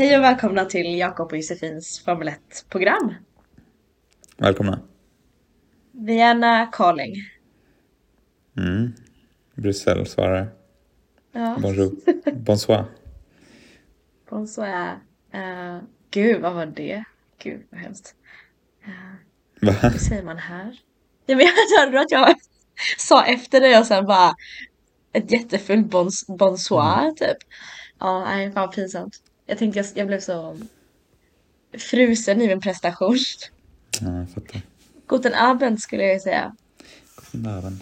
Hej och välkomna till Jakob och Josefins Formel 1-program. Välkomna. Vienna calling. Mm. Bryssel svarar. Ja. Bonjour. Bonsoir. Bonsoir. Uh, gud, vad var det? Gud, vad hemskt. Uh, Va? hur säger man här? Ja, men jag hörde att jag sa efter det och sen bara ett jättefullt bons bonsoir typ. Ja, nej, fan pinsamt. Jag tänkte jag, jag blev så frusen i min prestation. Ja, jag fattar. Guten Abend skulle jag säga. Guten Abend.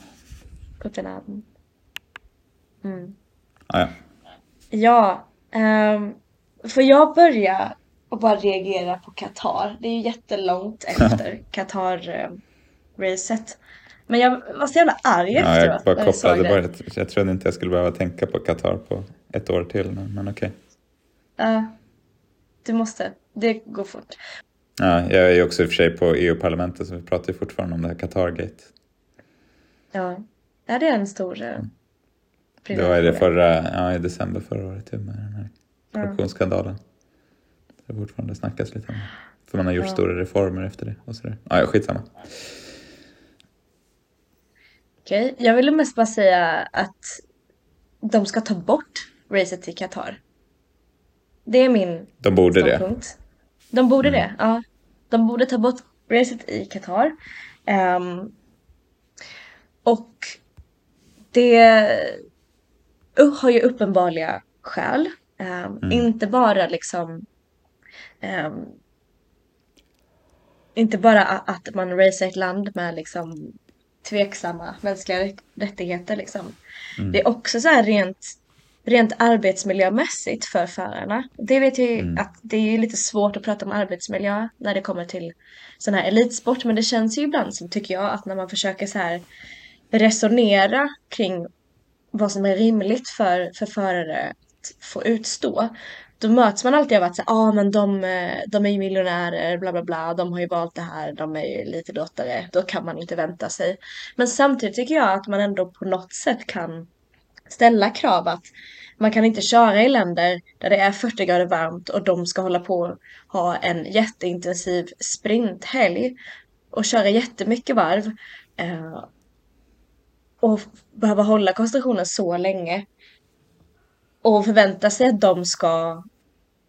Guten Abend. Mm. Ah, ja. Ja, um, får jag börja och bara reagera på Qatar? Det är ju jättelångt efter Qatar-racet. Men jag var så jävla arg ja, efteråt. jag bara jag kopplade det. bara. Jag, jag trodde inte jag skulle behöva tänka på Qatar på ett år till. Men, okej. Ja, du måste. Det går fort. Ja, jag är ju också i och för sig på EU-parlamentet så vi pratar ju fortfarande om det här Qatargate. Ja, ja det är en stor eh, Det var i det förra, ja i december förra året med den här korruptionsskandalen. Det har fortfarande snackats lite om. För man har gjort Ja. stora reformer efter det och sådär. Ja, ja, skitsamma. Okej, jag ville mest bara säga att de ska ta bort racet till Qatar. Det är min De borde det. ståndpunkt. De borde Mm. det, ja. De borde ta bort racet i Qatar. Ehm, och det har ju uppenbarliga skäl. Ehm, Mm. Inte bara liksom ehm, inte bara att man racear ett land med liksom tveksamma mänskliga rätt- rättigheter liksom. Mm. Det är också så här rent, rent arbetsmiljömässigt för förarna. Det vet ju Mm. att det är lite svårt att prata om arbetsmiljö när det kommer till sån här elitsport. Men det känns ju ibland som, tycker jag, att när man försöker så här resonera kring vad som är rimligt för, för förare att få utstå. Då möts man alltid av att säga, ah, men de, eh, de är ju miljonärer, bla bla bla, de har ju valt det här, de är ju lite dottare, då kan man inte vänta sig. Men samtidigt tycker jag att man ändå på något sätt kan ställa krav att man kan inte köra i länder där det är 40 grader varmt och de ska hålla på och ha en jätteintensiv sprinthelg och köra jättemycket varv eh, och behöva hålla koncentrationen så länge och förvänta sig att de ska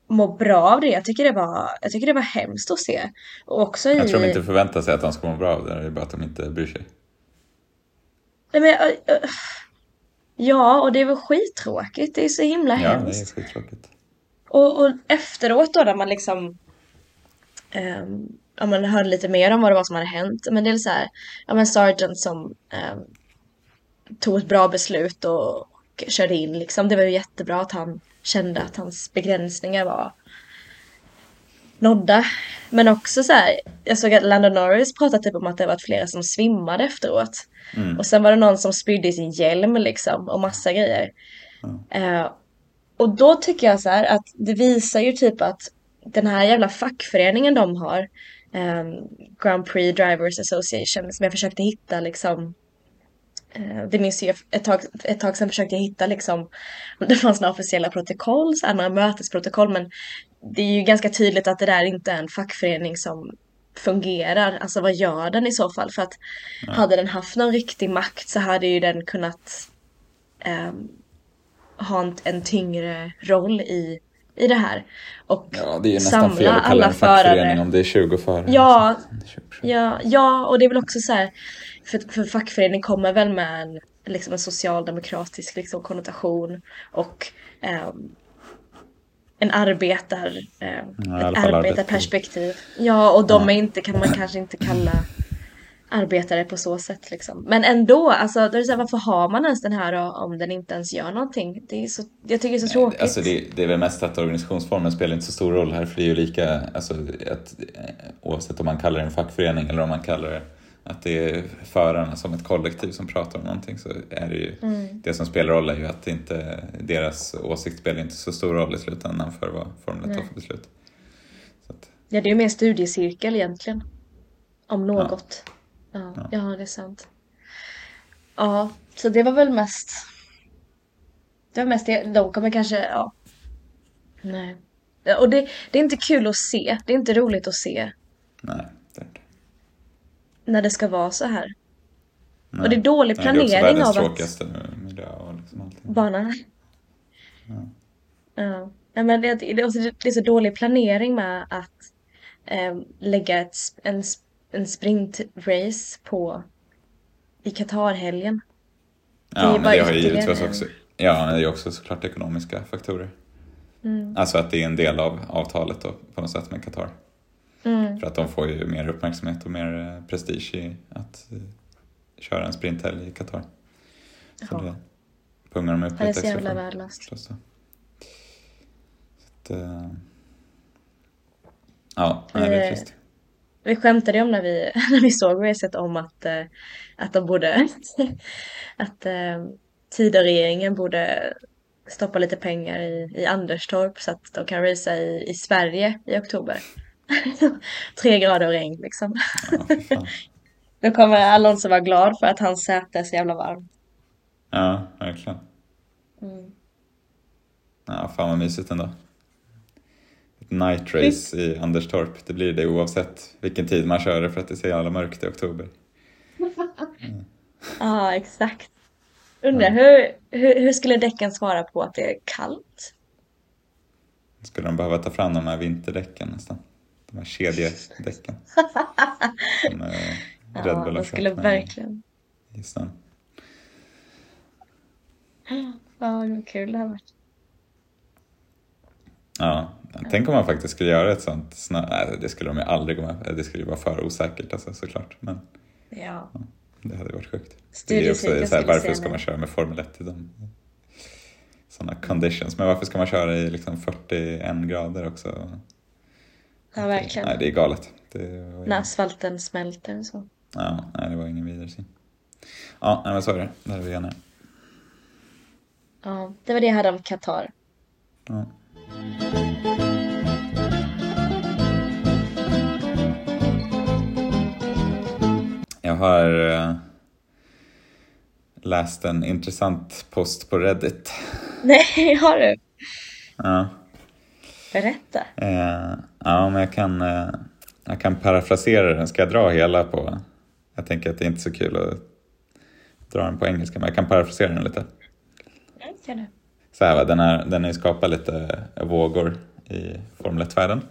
må bra av det. Jag tycker det var, jag tycker det var hemskt att se. Och också i... Jag tror de inte förväntar sig att de ska må bra av det. Det är bara att de inte bryr sig. Nej, men, äh, äh, ja, och det är väl skittråkigt. Det är så himla Ja, det hemskt. är skittråkigt. Och, och efteråt då när man liksom um, ja, man hörde lite mer om vad det var som hade hänt. Men det är så här, ja men Sargent som ehm, tog ett bra beslut och, och körde in liksom. Det var ju jättebra att han kände att hans begränsningar var nådda. Men också så här, jag såg att Landon Norris pratade typ om att det var flera som svimmade efteråt. Mm. Och sen var det någon som spydde i sin hjälm liksom och massa grejer. Eh, och då tycker jag så här att det visar ju typ att den här jävla fackföreningen de har, ehm, Grand Prix Drivers Association, som jag försökte hitta liksom eh, det minns jag ett tag, ett tag sedan försökte jag hitta liksom om det fanns några officiella protokoll, så några mötesprotokoll, men det är ju ganska tydligt att det där inte är en fackförening som fungerar. Alltså vad gör den i så fall? För att hade den haft någon riktig makt så hade ju den kunnat ehm, ha en, en tyngre roll i, i det här. Och Ja, det är ju nästan samla fel att kalla en fackförening om det är 20 förare. Ja, Det är 20 förare. Ja, ja, och det är väl också så här, för, för fackförening kommer väl med en, liksom en socialdemokratisk liksom, konnotation och ehm, en arbetar, Ja, alla ett arbetarperspektiv. Ja, och de Ja. är inte, kan man kanske inte kalla arbetare på så sätt liksom. Men ändå, alltså, då är det så här, varför har man ens den här då, om den inte ens gör någonting? Det är så, jag tycker det är så tråkigt. Alltså det, det är väl mest att organisationsformen spelar inte så stor roll här för det är ju lika, alltså, att, eh, oavsett om man kallar det en fackförening eller om man kallar det att det är förarna som ett kollektiv som pratar om någonting så är det ju Mm. det som spelar roll är ju att inte, deras åsikt spelar inte så stor roll i slutändan för vad Formel 1 tar för beslut. Att, Ja, det är ju mer studiecirkel egentligen. Om något. Ja, ja. det är sant. Ja, så det var väl mest... Det var mest det. De kommer kanske, ja. Nej. Och det, det är inte kul att se. Det är inte roligt att se Nej. När det ska vara så här. Nej. Och det är dålig Nej, det är också planering världens av att- tråkigaste miljö och liksom allting. Banan. Ja. ja men det, det, det är så dålig planering med att eh, lägga ett, en, en sprintrace på i Qatar-helgen. Ja, men bara det har ju givetvis också, ja, men det är också såklart ekonomiska faktorer. Mm. Alltså att det är en del av avtalet då, på något sätt med Qatar. Mm. För att de får ju mer uppmärksamhet och mer eh, prestige i att eh, köra en sprinthelg i Qatar. Så Ja. det pungar de upp är lite så extra jävla förstås då. Så att, eh, ja, nej, det är trist. Vi skämtade ju om när vi, när vi såg racet om att, eh, att de borde, att Tidöregeringen borde stoppa lite pengar i, i Anderstorp så att de kan racea i, i Sverige i oktober. Tre grader och regn liksom. Ja. Då kommer Alonso vara glad för att hans säte är så jävla varmt. ja verkligen. Mm. Ja, fan vad mysigt ändå. Ett night race i Anderstorp, det blir det oavsett vilken tid man kör det för att det är så jävla mörkt i oktober. Ja, exakt. Undrar hur, hur, hur skulle däcken svara på att det är kallt? Skulle de behöva ta fram de här vinterdäcken nästan? De här kedjedäcken. Som eh, Red Ja, Bull har skulle verkligen. i snön. Ja, vad kul det har varit. Ja, tänk om man faktiskt skulle göra ett sånt snö... Nej, det skulle de ju aldrig gå med på. Det skulle ju vara för osäkert alltså, såklart. Men Ja. det hade varit sjukt. Studiecirkeln skulle varför ska man köra med Formel 1 i de sådana conditions? Men varför ska man köra i liksom 41 grader också? Ja, verkligen. Nej, det är galet. Det ju... När asfalten smälter och så. Ja, nej, det var ingen vidare syn. Ja, nej, men så är det. Där är vi eniga. Ja, det var det jag hade om Qatar. Ja. Jag har eh, läst en intressant post på Reddit. Nej, har du? Ja, Berätta. eh, ja men jag kan, eh, jag kan parafrasera den. Ska jag dra hela på... Jag tänker att det är inte så kul att dra den på engelska, men jag kan parafrasera den lite. Mm, Gör det. Så här, va, den, är, den har ju skapat lite vågor i Formel 1-världen.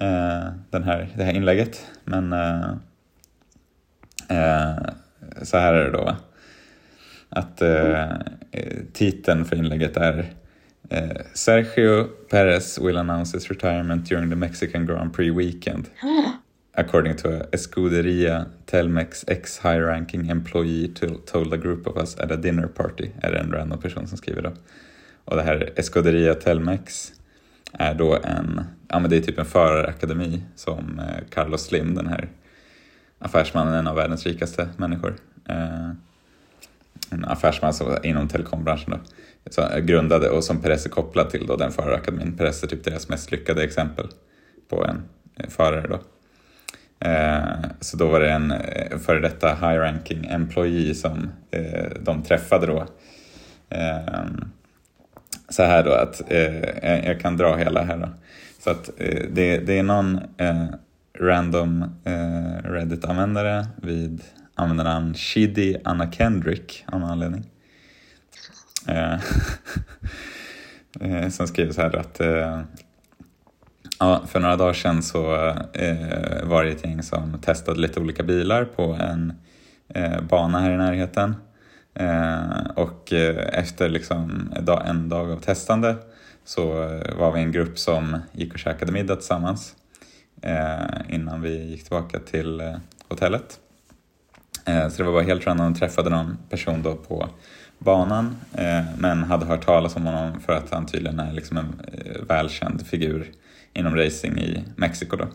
Eh, den här, det här inlägget. Men eh, eh, så här är det då. va. Att eh, titeln för inlägget är eh, Sergio Perez will announce his retirement during the Mexican Grand Prix weekend. According to a Escuderia Telmex ex high-ranking employee to- told a group of us at a dinner party, är det en random person som skriver då. Och det här Escuderia Telmex är då en, ja men det är typ en förarakademi som eh, Carlos Slim, den här affärsmannen, en av världens rikaste människor. Eh, en affärsman som, inom telekombranschen då, grundade och som Perez är kopplad till då, den förarakademin. Perez är typ deras mest lyckade exempel på en eh, förare då. Eh, så då var det en eh, före detta high-ranking employee som de träffade då. Så här då att, jag- kan dra hela här då. Så att det, det är någon random Reddit-användare vid användarnamn Shidi Anna Kendrick av någon anledning. Eh, eh, som skriver så här att eh, Ja, för några dagar sedan så eh, var det ett gäng som testade lite olika bilar på en eh, bana här i närheten. Eh, och eh, efter liksom en dag, av testande så eh, var vi en grupp som gick och käkade middag tillsammans eh, innan vi gick tillbaka till eh, hotellet. Eh, så det var bara helt random, träffade någon person då på banan eh, men hade hört talas om honom för att han tydligen är liksom en eh, välkänd figur inom racing i Mexiko. Då.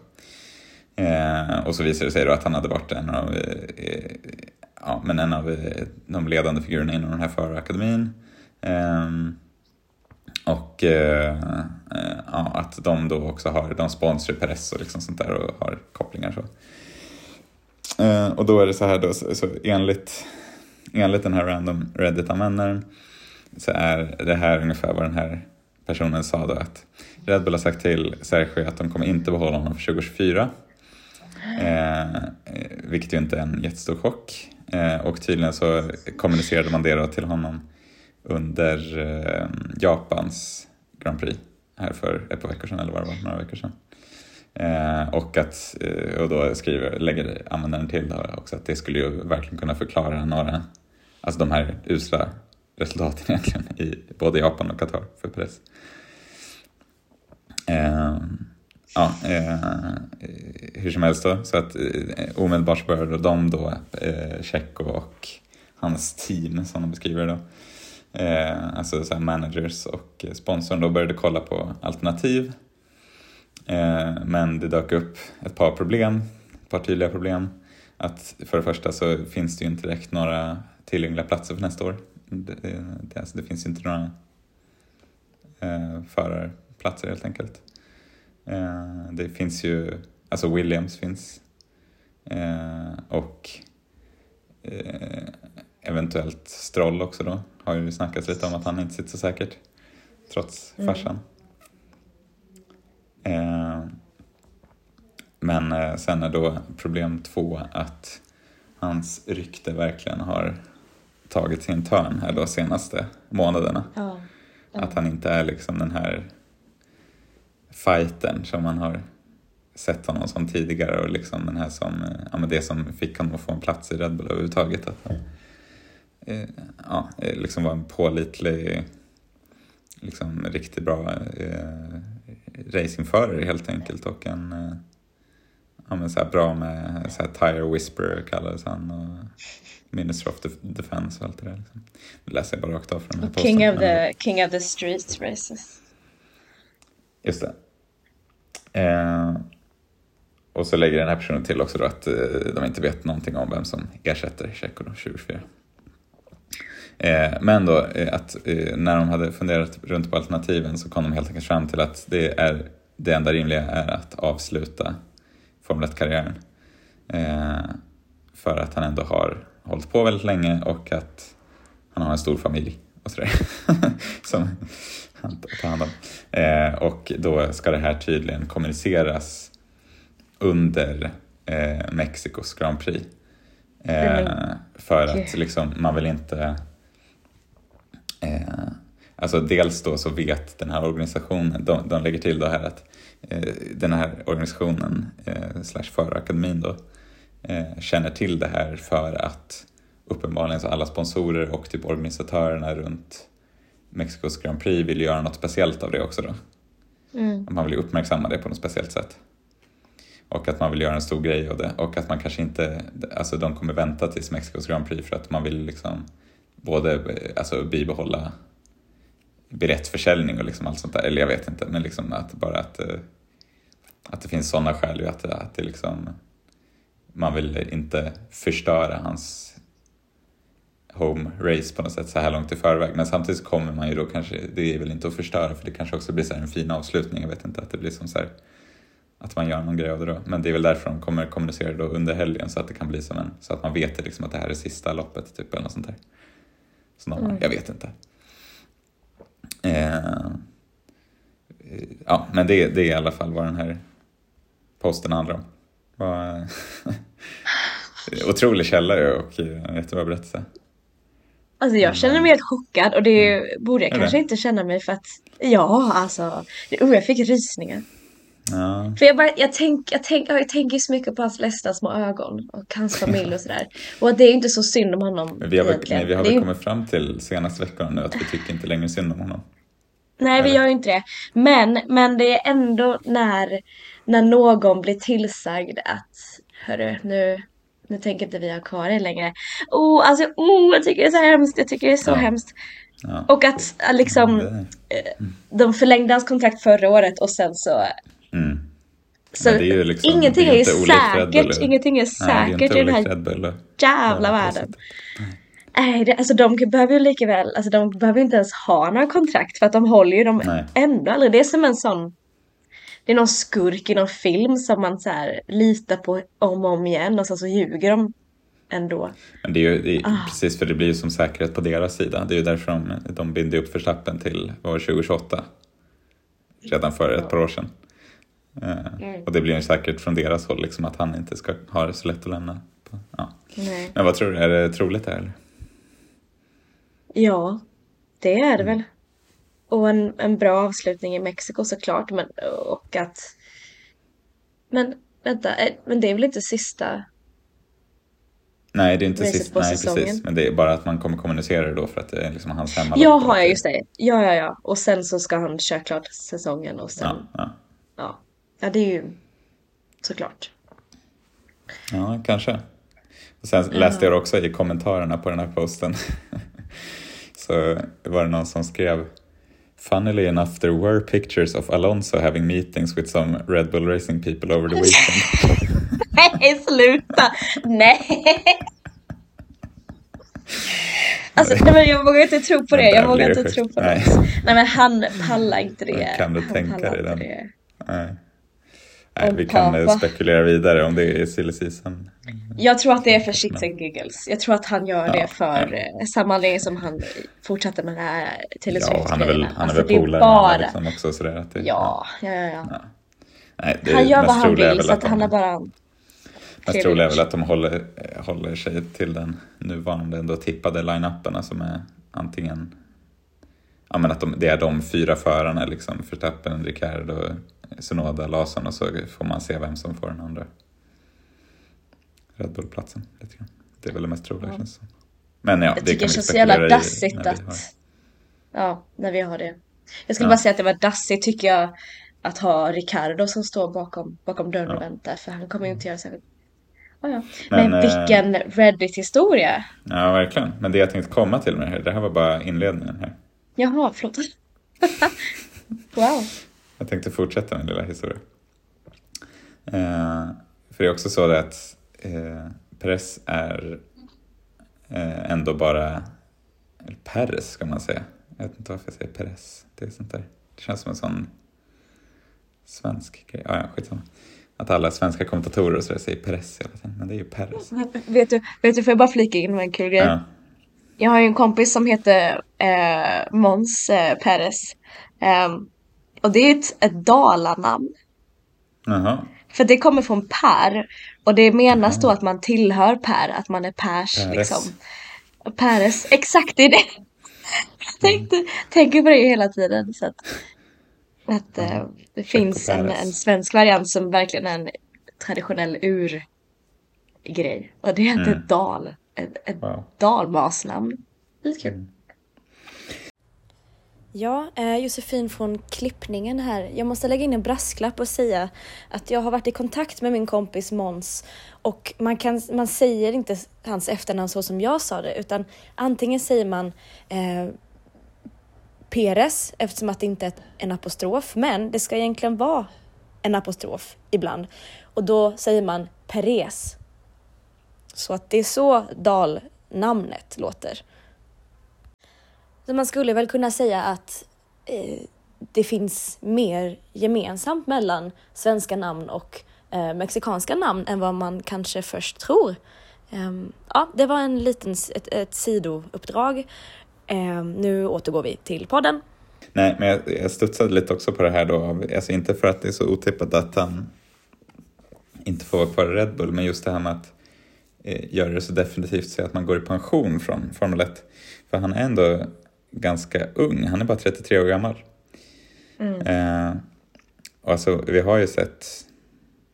Eh, och så visade det sig då att han hade varit en av, ja, men en av de ledande figurerna inom den här förarakademin. Ehm, och ja, att de då också har, de sponsrar Perez och liksom sånt där och har kopplingar så. Och då är det så här då, så enligt, enligt den här random Reddit-användaren så är det här ungefär vad den här personen sa då att Red Bull har sagt till Sergio att de kommer inte behålla honom för 2024. Eh, eh, vilket ju inte är en jättestor chock. Eh, och tydligen så kommunicerade man det då till honom under eh, Japans Grand Prix här för ett par veckor sedan eller vad det var, några veckor sedan. Eh, och, att, eh, och då skriver, lägger användaren till då också att det skulle ju verkligen kunna förklara några, alltså de här usla resultaten egentligen i både Japan och Qatar för press. Eh, ja, eh, hur som helst då, så att eh, omedelbart började de då, eh, Tjecko och hans team som de beskriver då, eh, alltså så managers och sponsorn då började kolla på alternativ. Eh, men det dök upp ett par problem, ett par tydliga problem. Att för det första så finns det ju inte direkt några tillgängliga platser för nästa år. Det, det, alltså det finns inte några eh, förarplatser helt enkelt. Eh, det finns ju, alltså Williams finns eh, och eh, eventuellt Stroll också då. Har ju snackats lite om att han inte sitter så säkert trots mm. farsan. Eh, men eh, sen är då problem två att hans rykte verkligen har tagit sin törn här då senaste månaderna. Ja. Ja. Att han inte är liksom den här fighten som man har sett honom som tidigare och liksom den här som, eh, ja men det som fick honom att få en plats i Red Bull överhuvudtaget. Att han, eh, ja, eh, liksom var en pålitlig, liksom riktigt bra eh, racingförare helt enkelt och en eh, ja, men så bra med så tire whisperer kallades han och Minister of Defense och allt det där. Liksom. Det läser jag bara rakt av från den här posten. King of, the, king of the streets races. Just det. Eh, och så lägger den här personen till också då att eh, de inte vet någonting om vem som ersätter Tjecko 2024. Eh, men då eh, att eh, när de hade funderat runt på alternativen så kom de helt enkelt fram till att det, är, det enda rimliga är att avsluta Formel 1-karriären. Eh, för att han ändå har hållit på väldigt länge och att han har en stor familj och sådär. som han tar hand om. Och då ska det här tydligen kommuniceras under Mexikos Grand Prix. Eh, för att liksom, man vill inte... Eh, alltså dels då så vet den här organisationen, de, de lägger till då här att eh, den här organisationen eh, slash förarakademin då eh, känner till det här för att uppenbarligen så alla sponsorer och typ organisatörerna runt Mexikos Grand Prix vill göra något speciellt av det också då. Mm. Man vill ju uppmärksamma det på något speciellt sätt. Och att man vill göra en stor grej av det och att man kanske inte, alltså de kommer vänta tills Mexikos Grand Prix för att man vill liksom både alltså, bibehålla biljettförsäljning och liksom allt sånt där, eller jag vet inte, men liksom att bara att, eh, att det finns sådana skäl ju att, att det liksom man vill inte förstöra hans home race på något sätt så här långt i förväg. Men samtidigt kommer man ju då kanske, det är väl inte att förstöra för det kanske också blir så en fin avslutning. Jag vet inte, att det blir som så här, att man gör någon grej av det då. Men det är väl därför de kommer kommunicera då under helgen så att det kan bli som en, så att man vet liksom att det här är sista loppet typ eller något sånt där. Någon, mm. Jag vet inte. Eh, ja, men det, det är i alla fall vad den här posten handlar om. Var, otrolig källa och jättebra berättelse. Alltså jag känner mig helt chockad och det mm. borde jag kanske inte känna mig för att ja, alltså, det, oh, jag fick rysningar. Ja. För jag, bara, jag, tänk, jag, tänk, jag tänker så mycket på hans ledsna små ögon och hans familj och sådär. Och att det är inte så synd om honom Men vi har, väl, nej, vi har väl kommit fram till senaste veckan nu att vi tycker inte längre synd om honom. Nej, vi gör ju inte det. Men, men det är ändå när, när någon blir tillsagd att hörru, nu, nu tänker inte vi ha kvar det längre. Oh, alltså, oh, jag tycker det är så hemskt. Jag tycker det är så ja. hemskt. Ja. Och att liksom, mm. de förlängde hans kontrakt förra året och sen så... Mm. Så är liksom, ingenting är, är säkert, ingenting är säkert i den här jävla världen. Nej, det, alltså de behöver ju lika väl, alltså de behöver inte ens ha några kontrakt för att de håller ju dem Nej. ändå aldrig. Det är som en sån det är någon skurk i någon film som man så här litar på om och om igen och sen så ljuger de ändå. Men det är ju det är, ah. precis för det blir ju som säkerhet på deras sida. Det är ju därför de, de binder upp förstappen till var 2028. redan för ett par år sedan. Eh, Mm. Och det blir ju säkert från deras håll liksom, att han inte ska ha det så lätt att lämna. Ja. Nej. Men vad tror du, är det troligt det här? Ja, det är det väl. Och en, en bra avslutning i Mexiko såklart. Men, och att... Men vänta, eh, men det är väl inte sista? Nej, det är inte sist, nej precis. Men det är bara att man kommer kommunicera det då för att det är liksom hans hemmalopp. Jaha, ja just det. Ja, ja, ja. Och sen så ska han köra klart säsongen och sen... Ja, ja. Ja, det är ju såklart. ja, kanske. Och sen läste jag också i kommentarerna på den här posten så var det någon som skrev Funnily enough there were pictures of Alonso having meetings with some Red Bull racing people over the weekend. Nej, sluta! Nej! Alltså, nej, men jag vågar inte tro på det. Jag vågar inte tro på det. Nej. Men han pallar inte det. Kan du han tänka dig den? det. Nej. Nej, vi kan eh, spekulera vidare om det är silly season. Jag tror att det är för shits and giggles. Jag tror att han gör Ja, det för ja. eh, samma anledning som han fortsatte med det här Taylor Ja, han är väl, han är Alltså, väl polare bara... liksom också sådär att det, Ja, ja, ja. ja. Ja. Nej, det Han gör vad mest han vill så att de- han är bara... Mest trevlig troliga är väl att de håller, eh, håller sig till den nuvarande ändå tippade line-upen som är antingen Ja men att de, det är de fyra förarna liksom, Verstappen, Ricardo, Sonoda, Larsson och så får man se vem som får den andra Red Bull-platsen. Lite grann. Det är väl det mest troliga Ja. känns det som. Men ja, Jag det tycker kan det vi känns så jävla spekulera i dassigt när vi att... har- Ja, när vi har det. Jag skulle Ja. bara säga att det var dassigt tycker jag att ha Ricardo som står bakom, bakom dörren Ja. och väntar för han kommer ju inte göra särskilt... Oh, ja. Men, Men, eh, vilken Reddit-historia! Ja, verkligen. Men det jag tänkte komma till med det här, det här var bara inledningen här. Jaha, förlåt. wow. Jag tänkte fortsätta min lilla historia. Eh, för det är också så att eh, Perez är eh, ändå bara, eller Perez ska man säga. Jag vet inte varför jag säger Perez. Det är sånt där. Det känns som en sån svensk grej. Ja, ja, skitsamma. Att alla svenska kommentatorer och sådär säger Perez hela tiden. Men det är ju Perez. Vet du, vet du, får jag bara flika in med en kul grej? Ja. Jag har ju en kompis som heter eh, Måns eh, Perez. Ehm, och det är ett, ett dalanamn. Jaha. För det kommer från Per. Och det menas då att man tillhör Per, att man är Pers Peres. liksom. Peres, exakt det är det. Jag tänkte, tänker på det hela tiden. Så att, att eh, det finns en, en svensk variant som verkligen är en traditionell urgrej. Och det heter Mm. dal. Ett, ett Wow. dalmasnamn. Lite kul. Ja, eh, Josefin från klippningen här. Jag måste lägga in en brasklapp och säga att jag har varit i kontakt med min kompis Mons och man, kan, man säger inte hans efternamn så som jag sa det utan antingen säger man eh, Peres eftersom att det inte är en apostrof men det ska egentligen vara en apostrof ibland och då säger man Peres. Så att det är så dalnamnet låter. Så man skulle väl kunna säga att eh, det finns mer gemensamt mellan svenska namn och eh, mexikanska namn än vad man kanske först tror. Um, ja, det var en liten, ett, ett sidouppdrag. Um, nu återgår vi till podden. Nej, men jag, jag studsade lite också på det här då. Alltså inte för att det är så otippat att han inte får vara kvar i Red Bull, men just det här med att eh, göra det så definitivt så att man går i pension från Formel 1. För han är ändå ganska ung, han är bara 33 år gammal. Eh, och alltså, vi har ju sett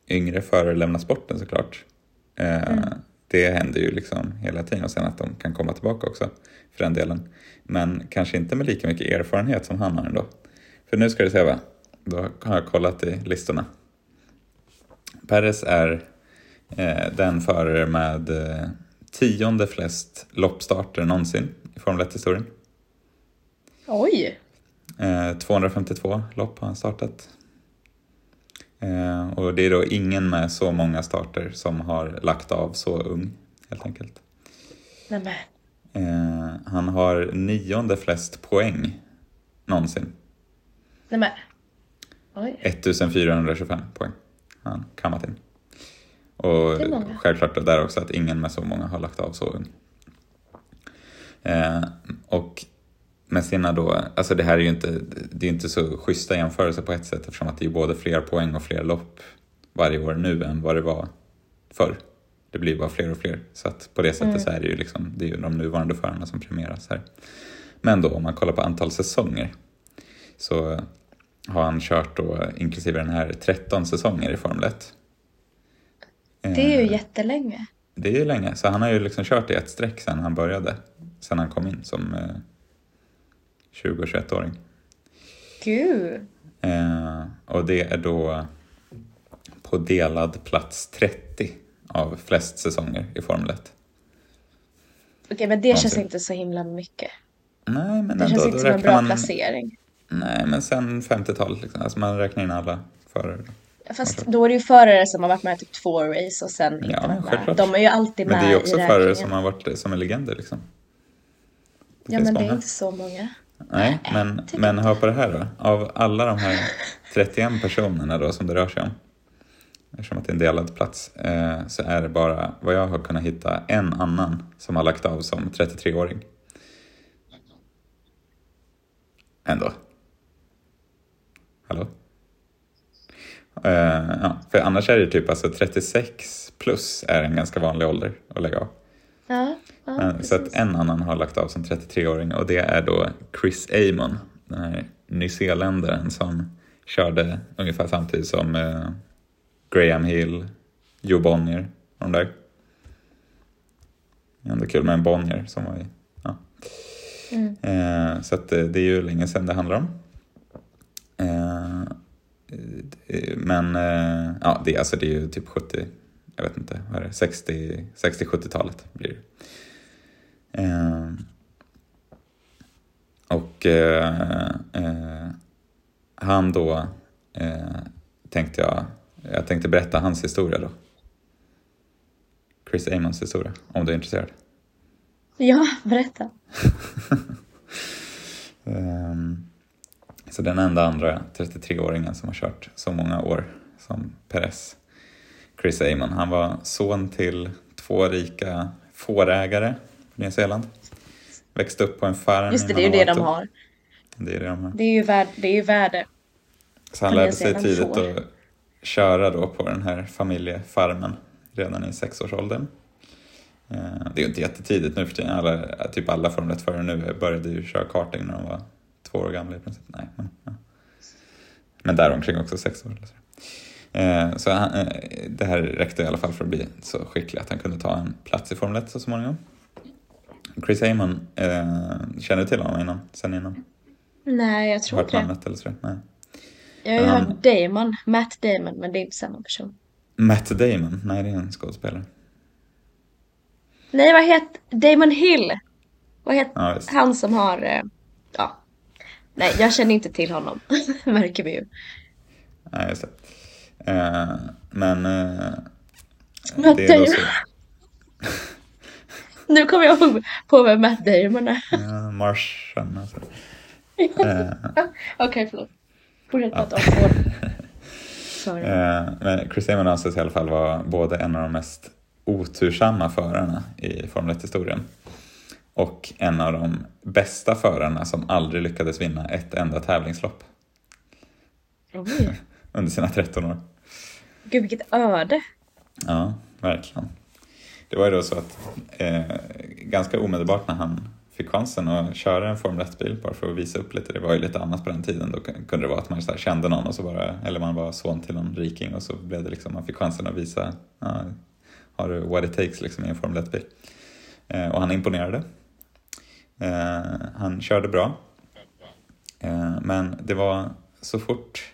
yngre förare lämna sporten såklart. Eh, Det händer ju liksom hela tiden och sen att de kan komma tillbaka också för den delen. Men kanske inte med lika mycket erfarenhet som han har ändå. För nu ska du se va, då har jag kollat i listorna. Perez är eh, den förare med eh, tionde flest loppstarter någonsin i Formel 1-historien. Oj! Eh, 252 lopp har han startat. Eh, och det är då ingen med så många starter som har lagt av så ung, helt enkelt. Nej men. Eh, han har nionde flest poäng någonsin. Nej men. Oj. 1425 poäng har han kammat in. Och självklart där också att ingen med så många har lagt av så ung. Eh, och med sina då, alltså det här är ju inte, det är inte så schyssta jämförelser på ett sätt eftersom att det är både fler poäng och fler lopp varje år nu än vad det var förr. Det blir bara fler och fler. Så att på det sättet Mm. så är det ju liksom, det är ju de nuvarande förarna som premieras här. Men då om man kollar på antal säsonger så har han kört då inklusive den här 13 säsonger i Formel 1. Det är ju Eh, jättelänge. det är ju länge, så han har ju liksom kört i ett streck sedan han började. Sen han kom in som eh, 20 och 21-åring. Gud. Eh, och det är då på delad plats 30 av flest säsonger i Formel 1. Okej, men det känns Någonting. inte så himla mycket. Nej, men Det ändå, känns inte som en bra man... placering. Nej, men sen 50-talet liksom. Alltså man räknar in alla förare. Fast då är det ju förare som har varit med i typ två race och sen inte Ja, varit med. De är ju alltid Men med det är ju också i förare som har varit som är legender liksom. Det Ja, men det är många. inte så många. Nej, men, men hör på det här då. Av alla de här 31 personerna då som det rör sig om, eftersom att det är en delad plats, eh, så är det bara vad jag har kunnat hitta en annan som har lagt av som 33-åring. Ändå. Hallå? Eh, ja, för annars är det typ alltså 36 plus är en ganska vanlig ålder att lägga av. Ja, Men, så att en annan har lagt av som 33-åring och det är då Chris Amon, den här nyzeeländaren som körde ungefär samtidigt som eh, Graham Hill, Joe Bonnier och de där. Är ändå kul med en Bonnier som var i... Ja. Mm. Eh, så att eh, det är ju länge sedan det handlar om. Eh, men eh, ja, det, alltså det är ju typ 70, jag vet inte, vad är det, 60, 60-70-talet blir det. Eh, och eh, eh, han då eh, tänkte jag, jag tänkte berätta hans historia då. Chris Amons historia, om du är intresserad. Ja, berätta. Ehm, Så den enda andra 33-åringen som har kört så många år som Perez, Chris Amon, han var son till två rika fårägare Nya Zeeland. Växte upp på en farm Just det, det är ju det de Manawatu. har. Det är det de har. Det är ju värde. Det är ju värde. Så han lärde sig tidigt får. att köra då på den här familjefarmen redan i sexårsåldern. Eh, Det är ju inte jättetidigt nu för tiden. Alla, typ alla Formel 1-förare nu började ju köra karting när de var två år gamla i princip. Nej, men, ja. men däromkring också sex år. Så. Eh, Så han, eh, det här räckte i alla fall för att bli så skicklig att han kunde ta en plats i Formel 1 så småningom. Chris Amon, eh, känner du till honom innan? Sen innan? Nej, jag tror inte namnet eller så? Nej. Jag har ju hört Damon, Matt Damon, men det är inte samma person. Matt Damon? Nej, det är en skådespelare. Nej, vad heter Damon Hill? Vad heter Ja, han som har... eh, Ja. Nej, jag känner inte till honom. Märker vi ju. Nej, just det. Eh, men... Eh, Matt det är då Damon. så, Nu kommer jag ihåg på vem Matt Damon är. ja, Martian alltså. Eh, Okej, förlåt. Fortsätt prata om Ford. Sorry. eh, men Chris Amon anses i alla fall vara både en av de mest otursamma förarna i Formel 1-historien och en av de bästa förarna som aldrig lyckades vinna ett enda tävlingslopp under sina 13 år. Gud, vilket öde. Ja, verkligen. Det var ju då så att eh, ganska omedelbart när han fick chansen att köra en Formel 1-bil bara för att visa upp lite, det var ju lite annat på den tiden, då kunde det vara att man så här kände någon och så bara, eller man var son till någon riking och så blev det liksom, man fick chansen att visa, ja, har du what it takes liksom i en Formel 1-bil. Eh, och han imponerade. Eh, han körde bra. Eh, men det var så fort,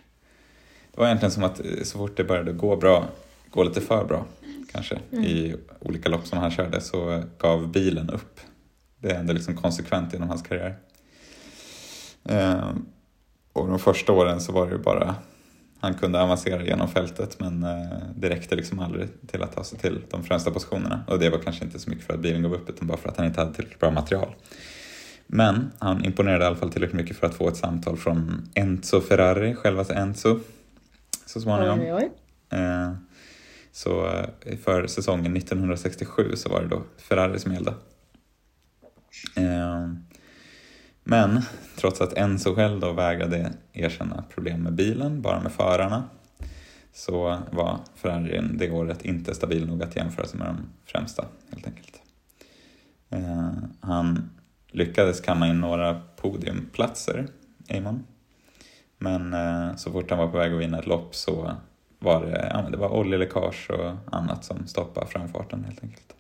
det var egentligen som att eh, så fort det började gå bra, gå lite för bra kanske i olika lopp som han körde så gav bilen upp. Det hände liksom konsekvent genom hans karriär. Eh, och de första åren så var det bara, han kunde avancera genom fältet men eh, det räckte liksom aldrig till att ta sig till de främsta positionerna. Och det var kanske inte så mycket för att bilen gav upp utan bara för att han inte hade tillräckligt bra material. Men han imponerade i alla fall tillräckligt mycket för att få ett samtal från Enzo Ferrari, självaste Enzo, så småningom. Oj, oj. Eh, så eh, för säsongen 1967 så var det då Ferrari som gällde. Ehm, men trots att Enzo själv då vägrade erkänna problem med bilen, bara med förarna, så var Ferrarin det året inte stabil nog att jämföra sig med de främsta helt enkelt. Ehm, han lyckades kamma in några podiumplatser, Amon. Men eh, så fort han var på väg att vinna ett lopp så var det, ja, det var oljeläckage och annat som stoppade framfarten helt enkelt.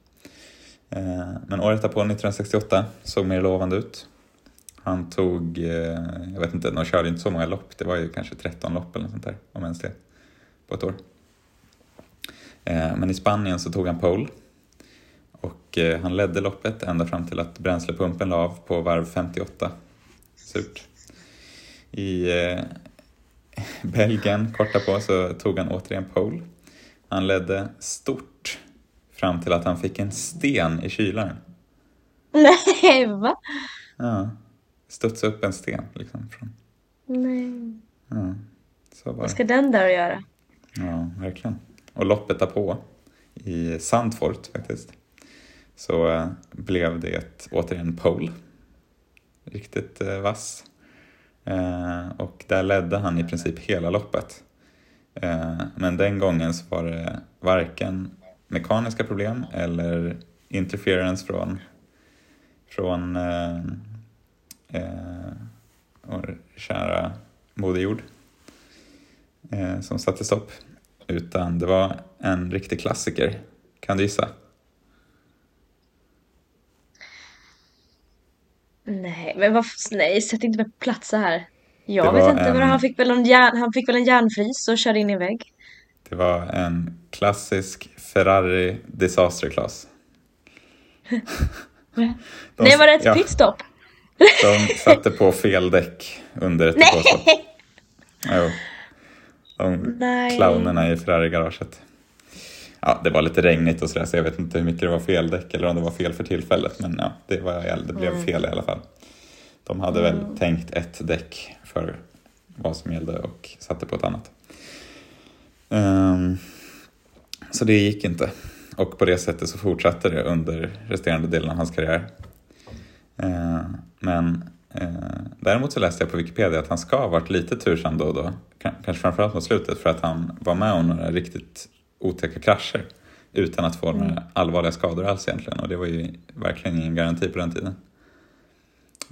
Eh, men året därpå, 1968, såg mer lovande ut. Han tog, eh, jag vet inte, de körde inte så många lopp, det var ju kanske 13 lopp eller något sånt där, om ens det, på ett år. Men i Spanien så tog han pole och han ledde loppet ända fram till att bränslepumpen la av på varv 58. Surt. I Belgien, korta på, så tog han återigen pole. Han ledde stort fram till att han fick en sten i kylaren. Nej, va? Ja, studsade upp en sten liksom. Från, Nej. ja, så var Vad ska den där göra? Ja, verkligen. Och loppet därpå, i Sandfort faktiskt, så eh, blev det återigen pole. Riktigt eh, vass. Eh, och där ledde han i princip hela loppet. Eh, men den gången så var det varken mekaniska problem eller interference från, från eh, eh, vår kära Moder Jord eh, som satte stopp. Utan det var en riktig klassiker. Kan du gissa? Nej, men varför? Nej, sätt inte mig på plats så här. Jag vet inte, en- men han fick väl en järn, han fick väl en järnfris och körde in i en vägg. Det var en klassisk Ferrari disaster class. De- Nej, var det ett ja, pitstop? De satte på fel däck under ett depåstopp. Jo. De Nej. clownerna i Ferrari-garaget. Ja, det var lite regnigt och sådär så jag vet inte hur mycket det var fel däck eller om det var fel för tillfället men ja, det, var, det blev fel i alla fall. De hade väl tänkt ett däck för vad som gällde och satte på ett annat. Ehm, så det gick inte. Och på det sättet så fortsatte det under resterande delen av hans karriär. Eh, men eh, däremot så läste jag på Wikipedia att han ska ha varit lite tursam då och då. Kanske framförallt mot slutet för att han var med om några riktigt otäcka krascher utan att få några allvarliga skador alls egentligen. Och det var ju verkligen ingen garanti på den tiden.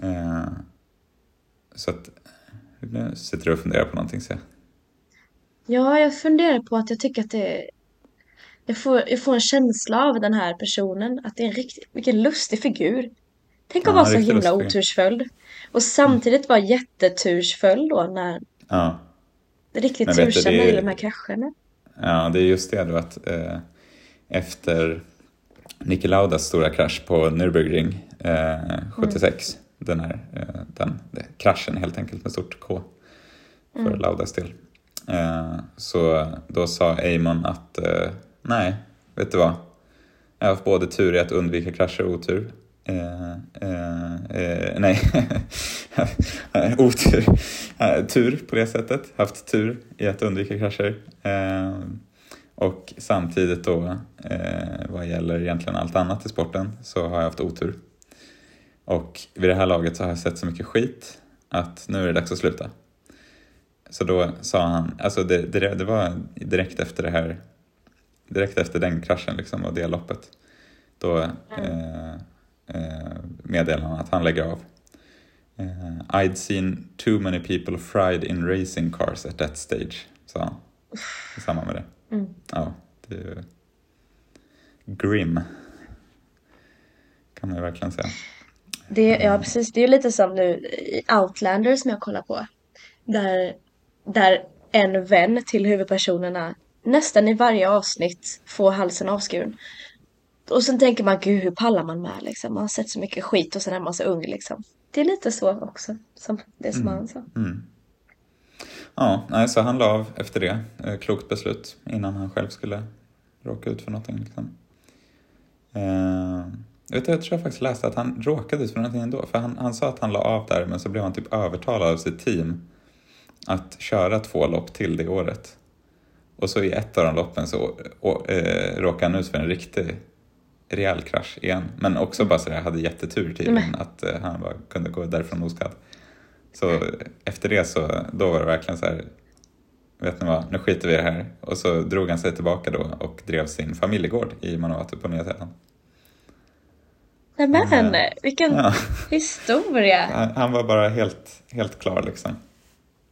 Eh, så att nu sitter du och funderar på någonting ser jag. Ja, jag funderar på att jag tycker att det... Jag får, jag får en känsla av den här personen, att det är en riktigt... Vilken lustig figur. Tänk att Ja, vara så himla lustig. otursföljd. Och samtidigt vara jättetursföljd då när Ja. riktigt tursamma i de här krascherna. Ja, det är just det då att eh, efter Niki Laudas stora krasch på Nürburgring eh, 76, den här eh, den, kraschen helt enkelt med stort K för Laudas del. Eh, så då sa Amon att eh, nej, vet du vad? Jag har haft både tur i att undvika krascher och otur. Eh, eh, eh, nej, otur. Eh, tur på det sättet. Haft tur i att undvika krascher. Eh, och samtidigt då, eh, vad gäller egentligen allt annat i sporten, så har jag haft otur. Och vid det här laget så har jag sett så mycket skit att nu är det dags att sluta. Så då sa han, alltså det, det, det var direkt efter det här, direkt efter den kraschen liksom och det loppet. Då eh, eh, meddelade han att han lägger av. Eh, I'd seen too many people fried in racing cars at that stage, sa han. I samband med det. Mm. Ja, det är ju grim. Kan man ju verkligen säga. Det, ja, precis. Det är ju lite som nu i Outlander som jag kollar på. Där, där en vän till huvudpersonerna nästan i varje avsnitt får halsen avskuren. Och sen tänker man, gud hur pallar man med liksom? Man har sett så mycket skit och sen är man så ung liksom. Det är lite så också, som det som han sa. Mm. Ja, nej, så han la av efter det. Eh, Klokt beslut innan han själv skulle råka ut för någonting. Liksom. Eh, jag, vet, jag tror jag faktiskt läste att han råkade ut för någonting ändå. För han, han sa att han la av där men så blev han typ övertalad av sitt team att köra två lopp till det året. Och så i ett av de loppen så å, eh, råkade han ut för en riktig rejäl krasch igen. Men också bara så jag hade jättetur tydligen att eh, han bara kunde gå därifrån oskadd. Så efter det så, då var det verkligen så här, vet ni vad, nu skiter vi i det här. Och så drog han sig tillbaka då och drev sin familjegård i Manawatu på Nya Zeeland. Nämen, vilken Ja. historia! Han, han var bara helt, helt klar liksom.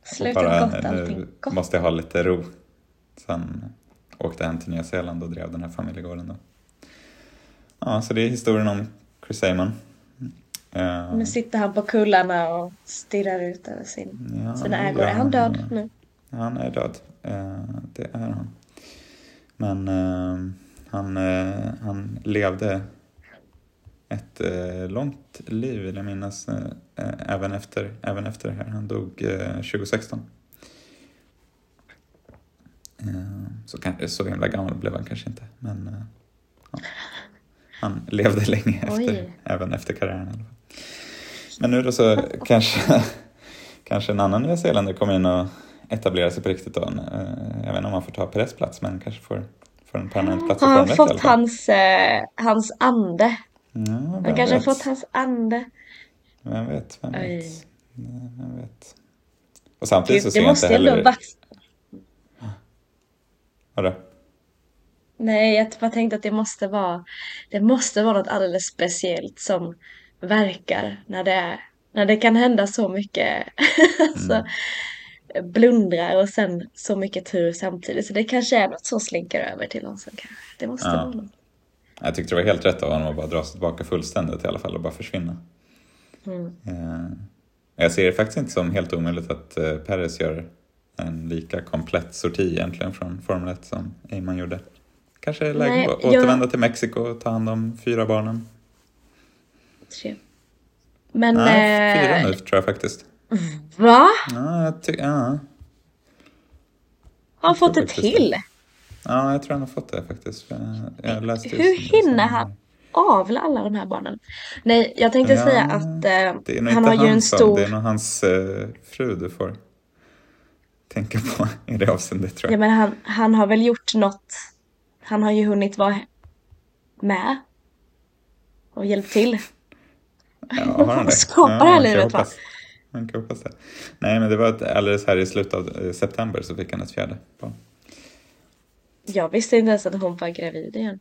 Sluta bara, gott allting. Gott. måste jag ha lite ro. Sen åkte han till Nya Zeeland och drev den här familjegården då. Ja, så det är historien om Chris Amon. Eh, Nu sitter han på kullarna och stirrar ut över sin, ja, sina ägor. ja, är han död nu? Han är död. Eh, det är han. Men eh, han, eh, han levde ett eh, långt liv vill jag minnas. Eh, eh, även, efter, även efter det här. Han dog eh, 2016. Eh, så, kan, så himla gammal blev han kanske inte. Men eh, ja. Han levde länge Oj. efter, även efter karriären. Men nu då så kanske, kanske en annan Nya Zeeländare kommer in och etablerar sig på riktigt då. Eh, Jag vet inte om han får ta Perez plats men kanske får, får en permanent plats Har han Formel 1 i alla fått hans, eh, hans ande? Ja, Han kanske har vet? fått hans ande. Vem vet, vem Oj. vet. Vem vet. Och samtidigt så ser det jag inte måste ändå heller... varit... Vadå? Nej, jag bara tänkte att det måste vara... Det måste vara något alldeles speciellt som verkar när det är... När det kan hända så mycket. alltså, blundrar och sen så mycket tur samtidigt. Så det kanske är något som slinker över till någon som kanske... Det måste Ja. vara något. Jag tyckte det var helt rätt av honom att bara dra sig tillbaka fullständigt i alla fall och bara försvinna. Mm. Eh, Jag ser det faktiskt inte som helt omöjligt att eh, Perez gör en lika komplett sorti egentligen från Formel 1 som Eyman gjorde. Kanske är läge Nej, att jag- återvända till Mexiko och ta hand om fyra barnen. Tre. Men... Nej, fyra eh, nu tror jag faktiskt. Va? Ja, jag ty- ja. Har han fått det till? ja, jag tror han har fått det faktiskt. Jag, jag Hur det hinner som- han avla alla de här barnen? Nej, jag tänkte Ja, säga att eh, Det han har ju en stor... det är nog hans eh, fru du får tänka på i det avseendet tror Ja, jag. men han, han har väl gjort något. Han har ju hunnit vara med. Och hjälpt till. Ja, har han det? Skapar det här livet, va? Man kan hoppas det. Nej, men det var ett, alldeles här i slutet av eh, september så fick han ett fjärde barn. Jag visste inte ens att hon var gravid igen.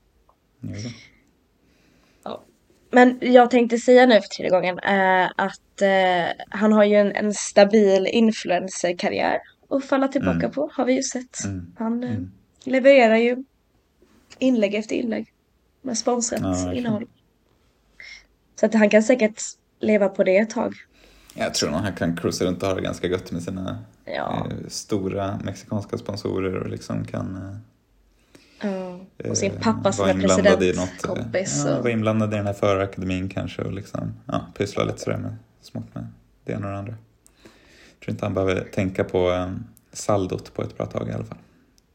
Då. Men jag tänkte säga nu för tredje gången eh, att eh, han har ju en, en stabil influencerkarriär att falla tillbaka Mm. på, har vi ju sett. Mm. Han eh, Mm. levererar ju inlägg efter inlägg med sponsrat Ja, innehåll. Så att han kan säkert leva på det ett tag. Jag tror nog han kan cruisa runt och ha det ganska gött med sina Ja. eh, stora mexikanska sponsorer och liksom kan eh, Ja. Och sin pappa som är något. eh, presidentkompis. Ja, och- vara inblandad i den här förakademin kanske och liksom ja, pyssla lite sådär med smått med det ena och det andra. Jag tror inte han behöver tänka på eh, saldot på ett bra tag i alla fall.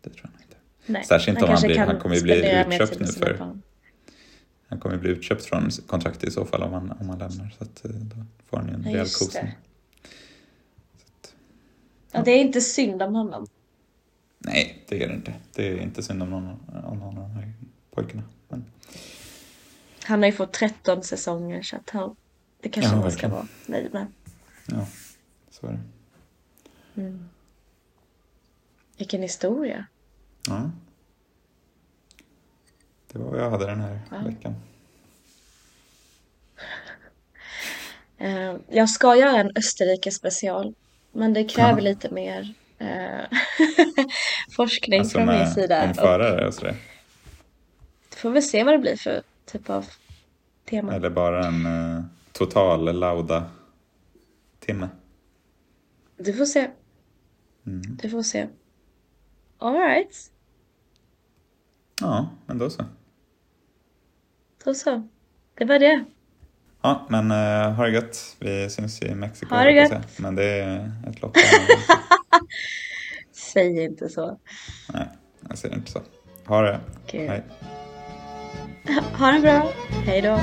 Det tror jag. Nej, Särskilt om han blir- han kommer ju bli utköpt nu för- barn. Han kommer ju bli utköpt från kontraktet i så fall om han, om han lämnar. Så att, eh, då får han ju en Ja, rejäl kosing. det. Ja, det är inte synd om honom. Nej, det är det inte. Det är inte synd om någon, om någon av de här pojkarna. Men, Han har ju fått 13 säsonger så att han, det kanske Ja, man ska vara nöjd med. ja, så är det. Mm. Vilken historia. Ja. Det var vad jag hade den här Ja. veckan. Eh, jag ska göra en Österrike special. Men det kräver Ja. lite mer eh, forskning Alltså från min sida. om förare och sådär. får vi se vad det blir för typ av tema. Eller bara en eh, total lauda-timme. Du får se. Mm. Du får se. Alright. Ja, men då så. Då så. Det var det. Ja, men uh, ha det gött. Vi syns i Mexiko. Ha det gött. Men det är ett lopp. Säg inte så. Nej, jag ser inte så. Ha det. Okej. Hej. Ha det bra. Hej då.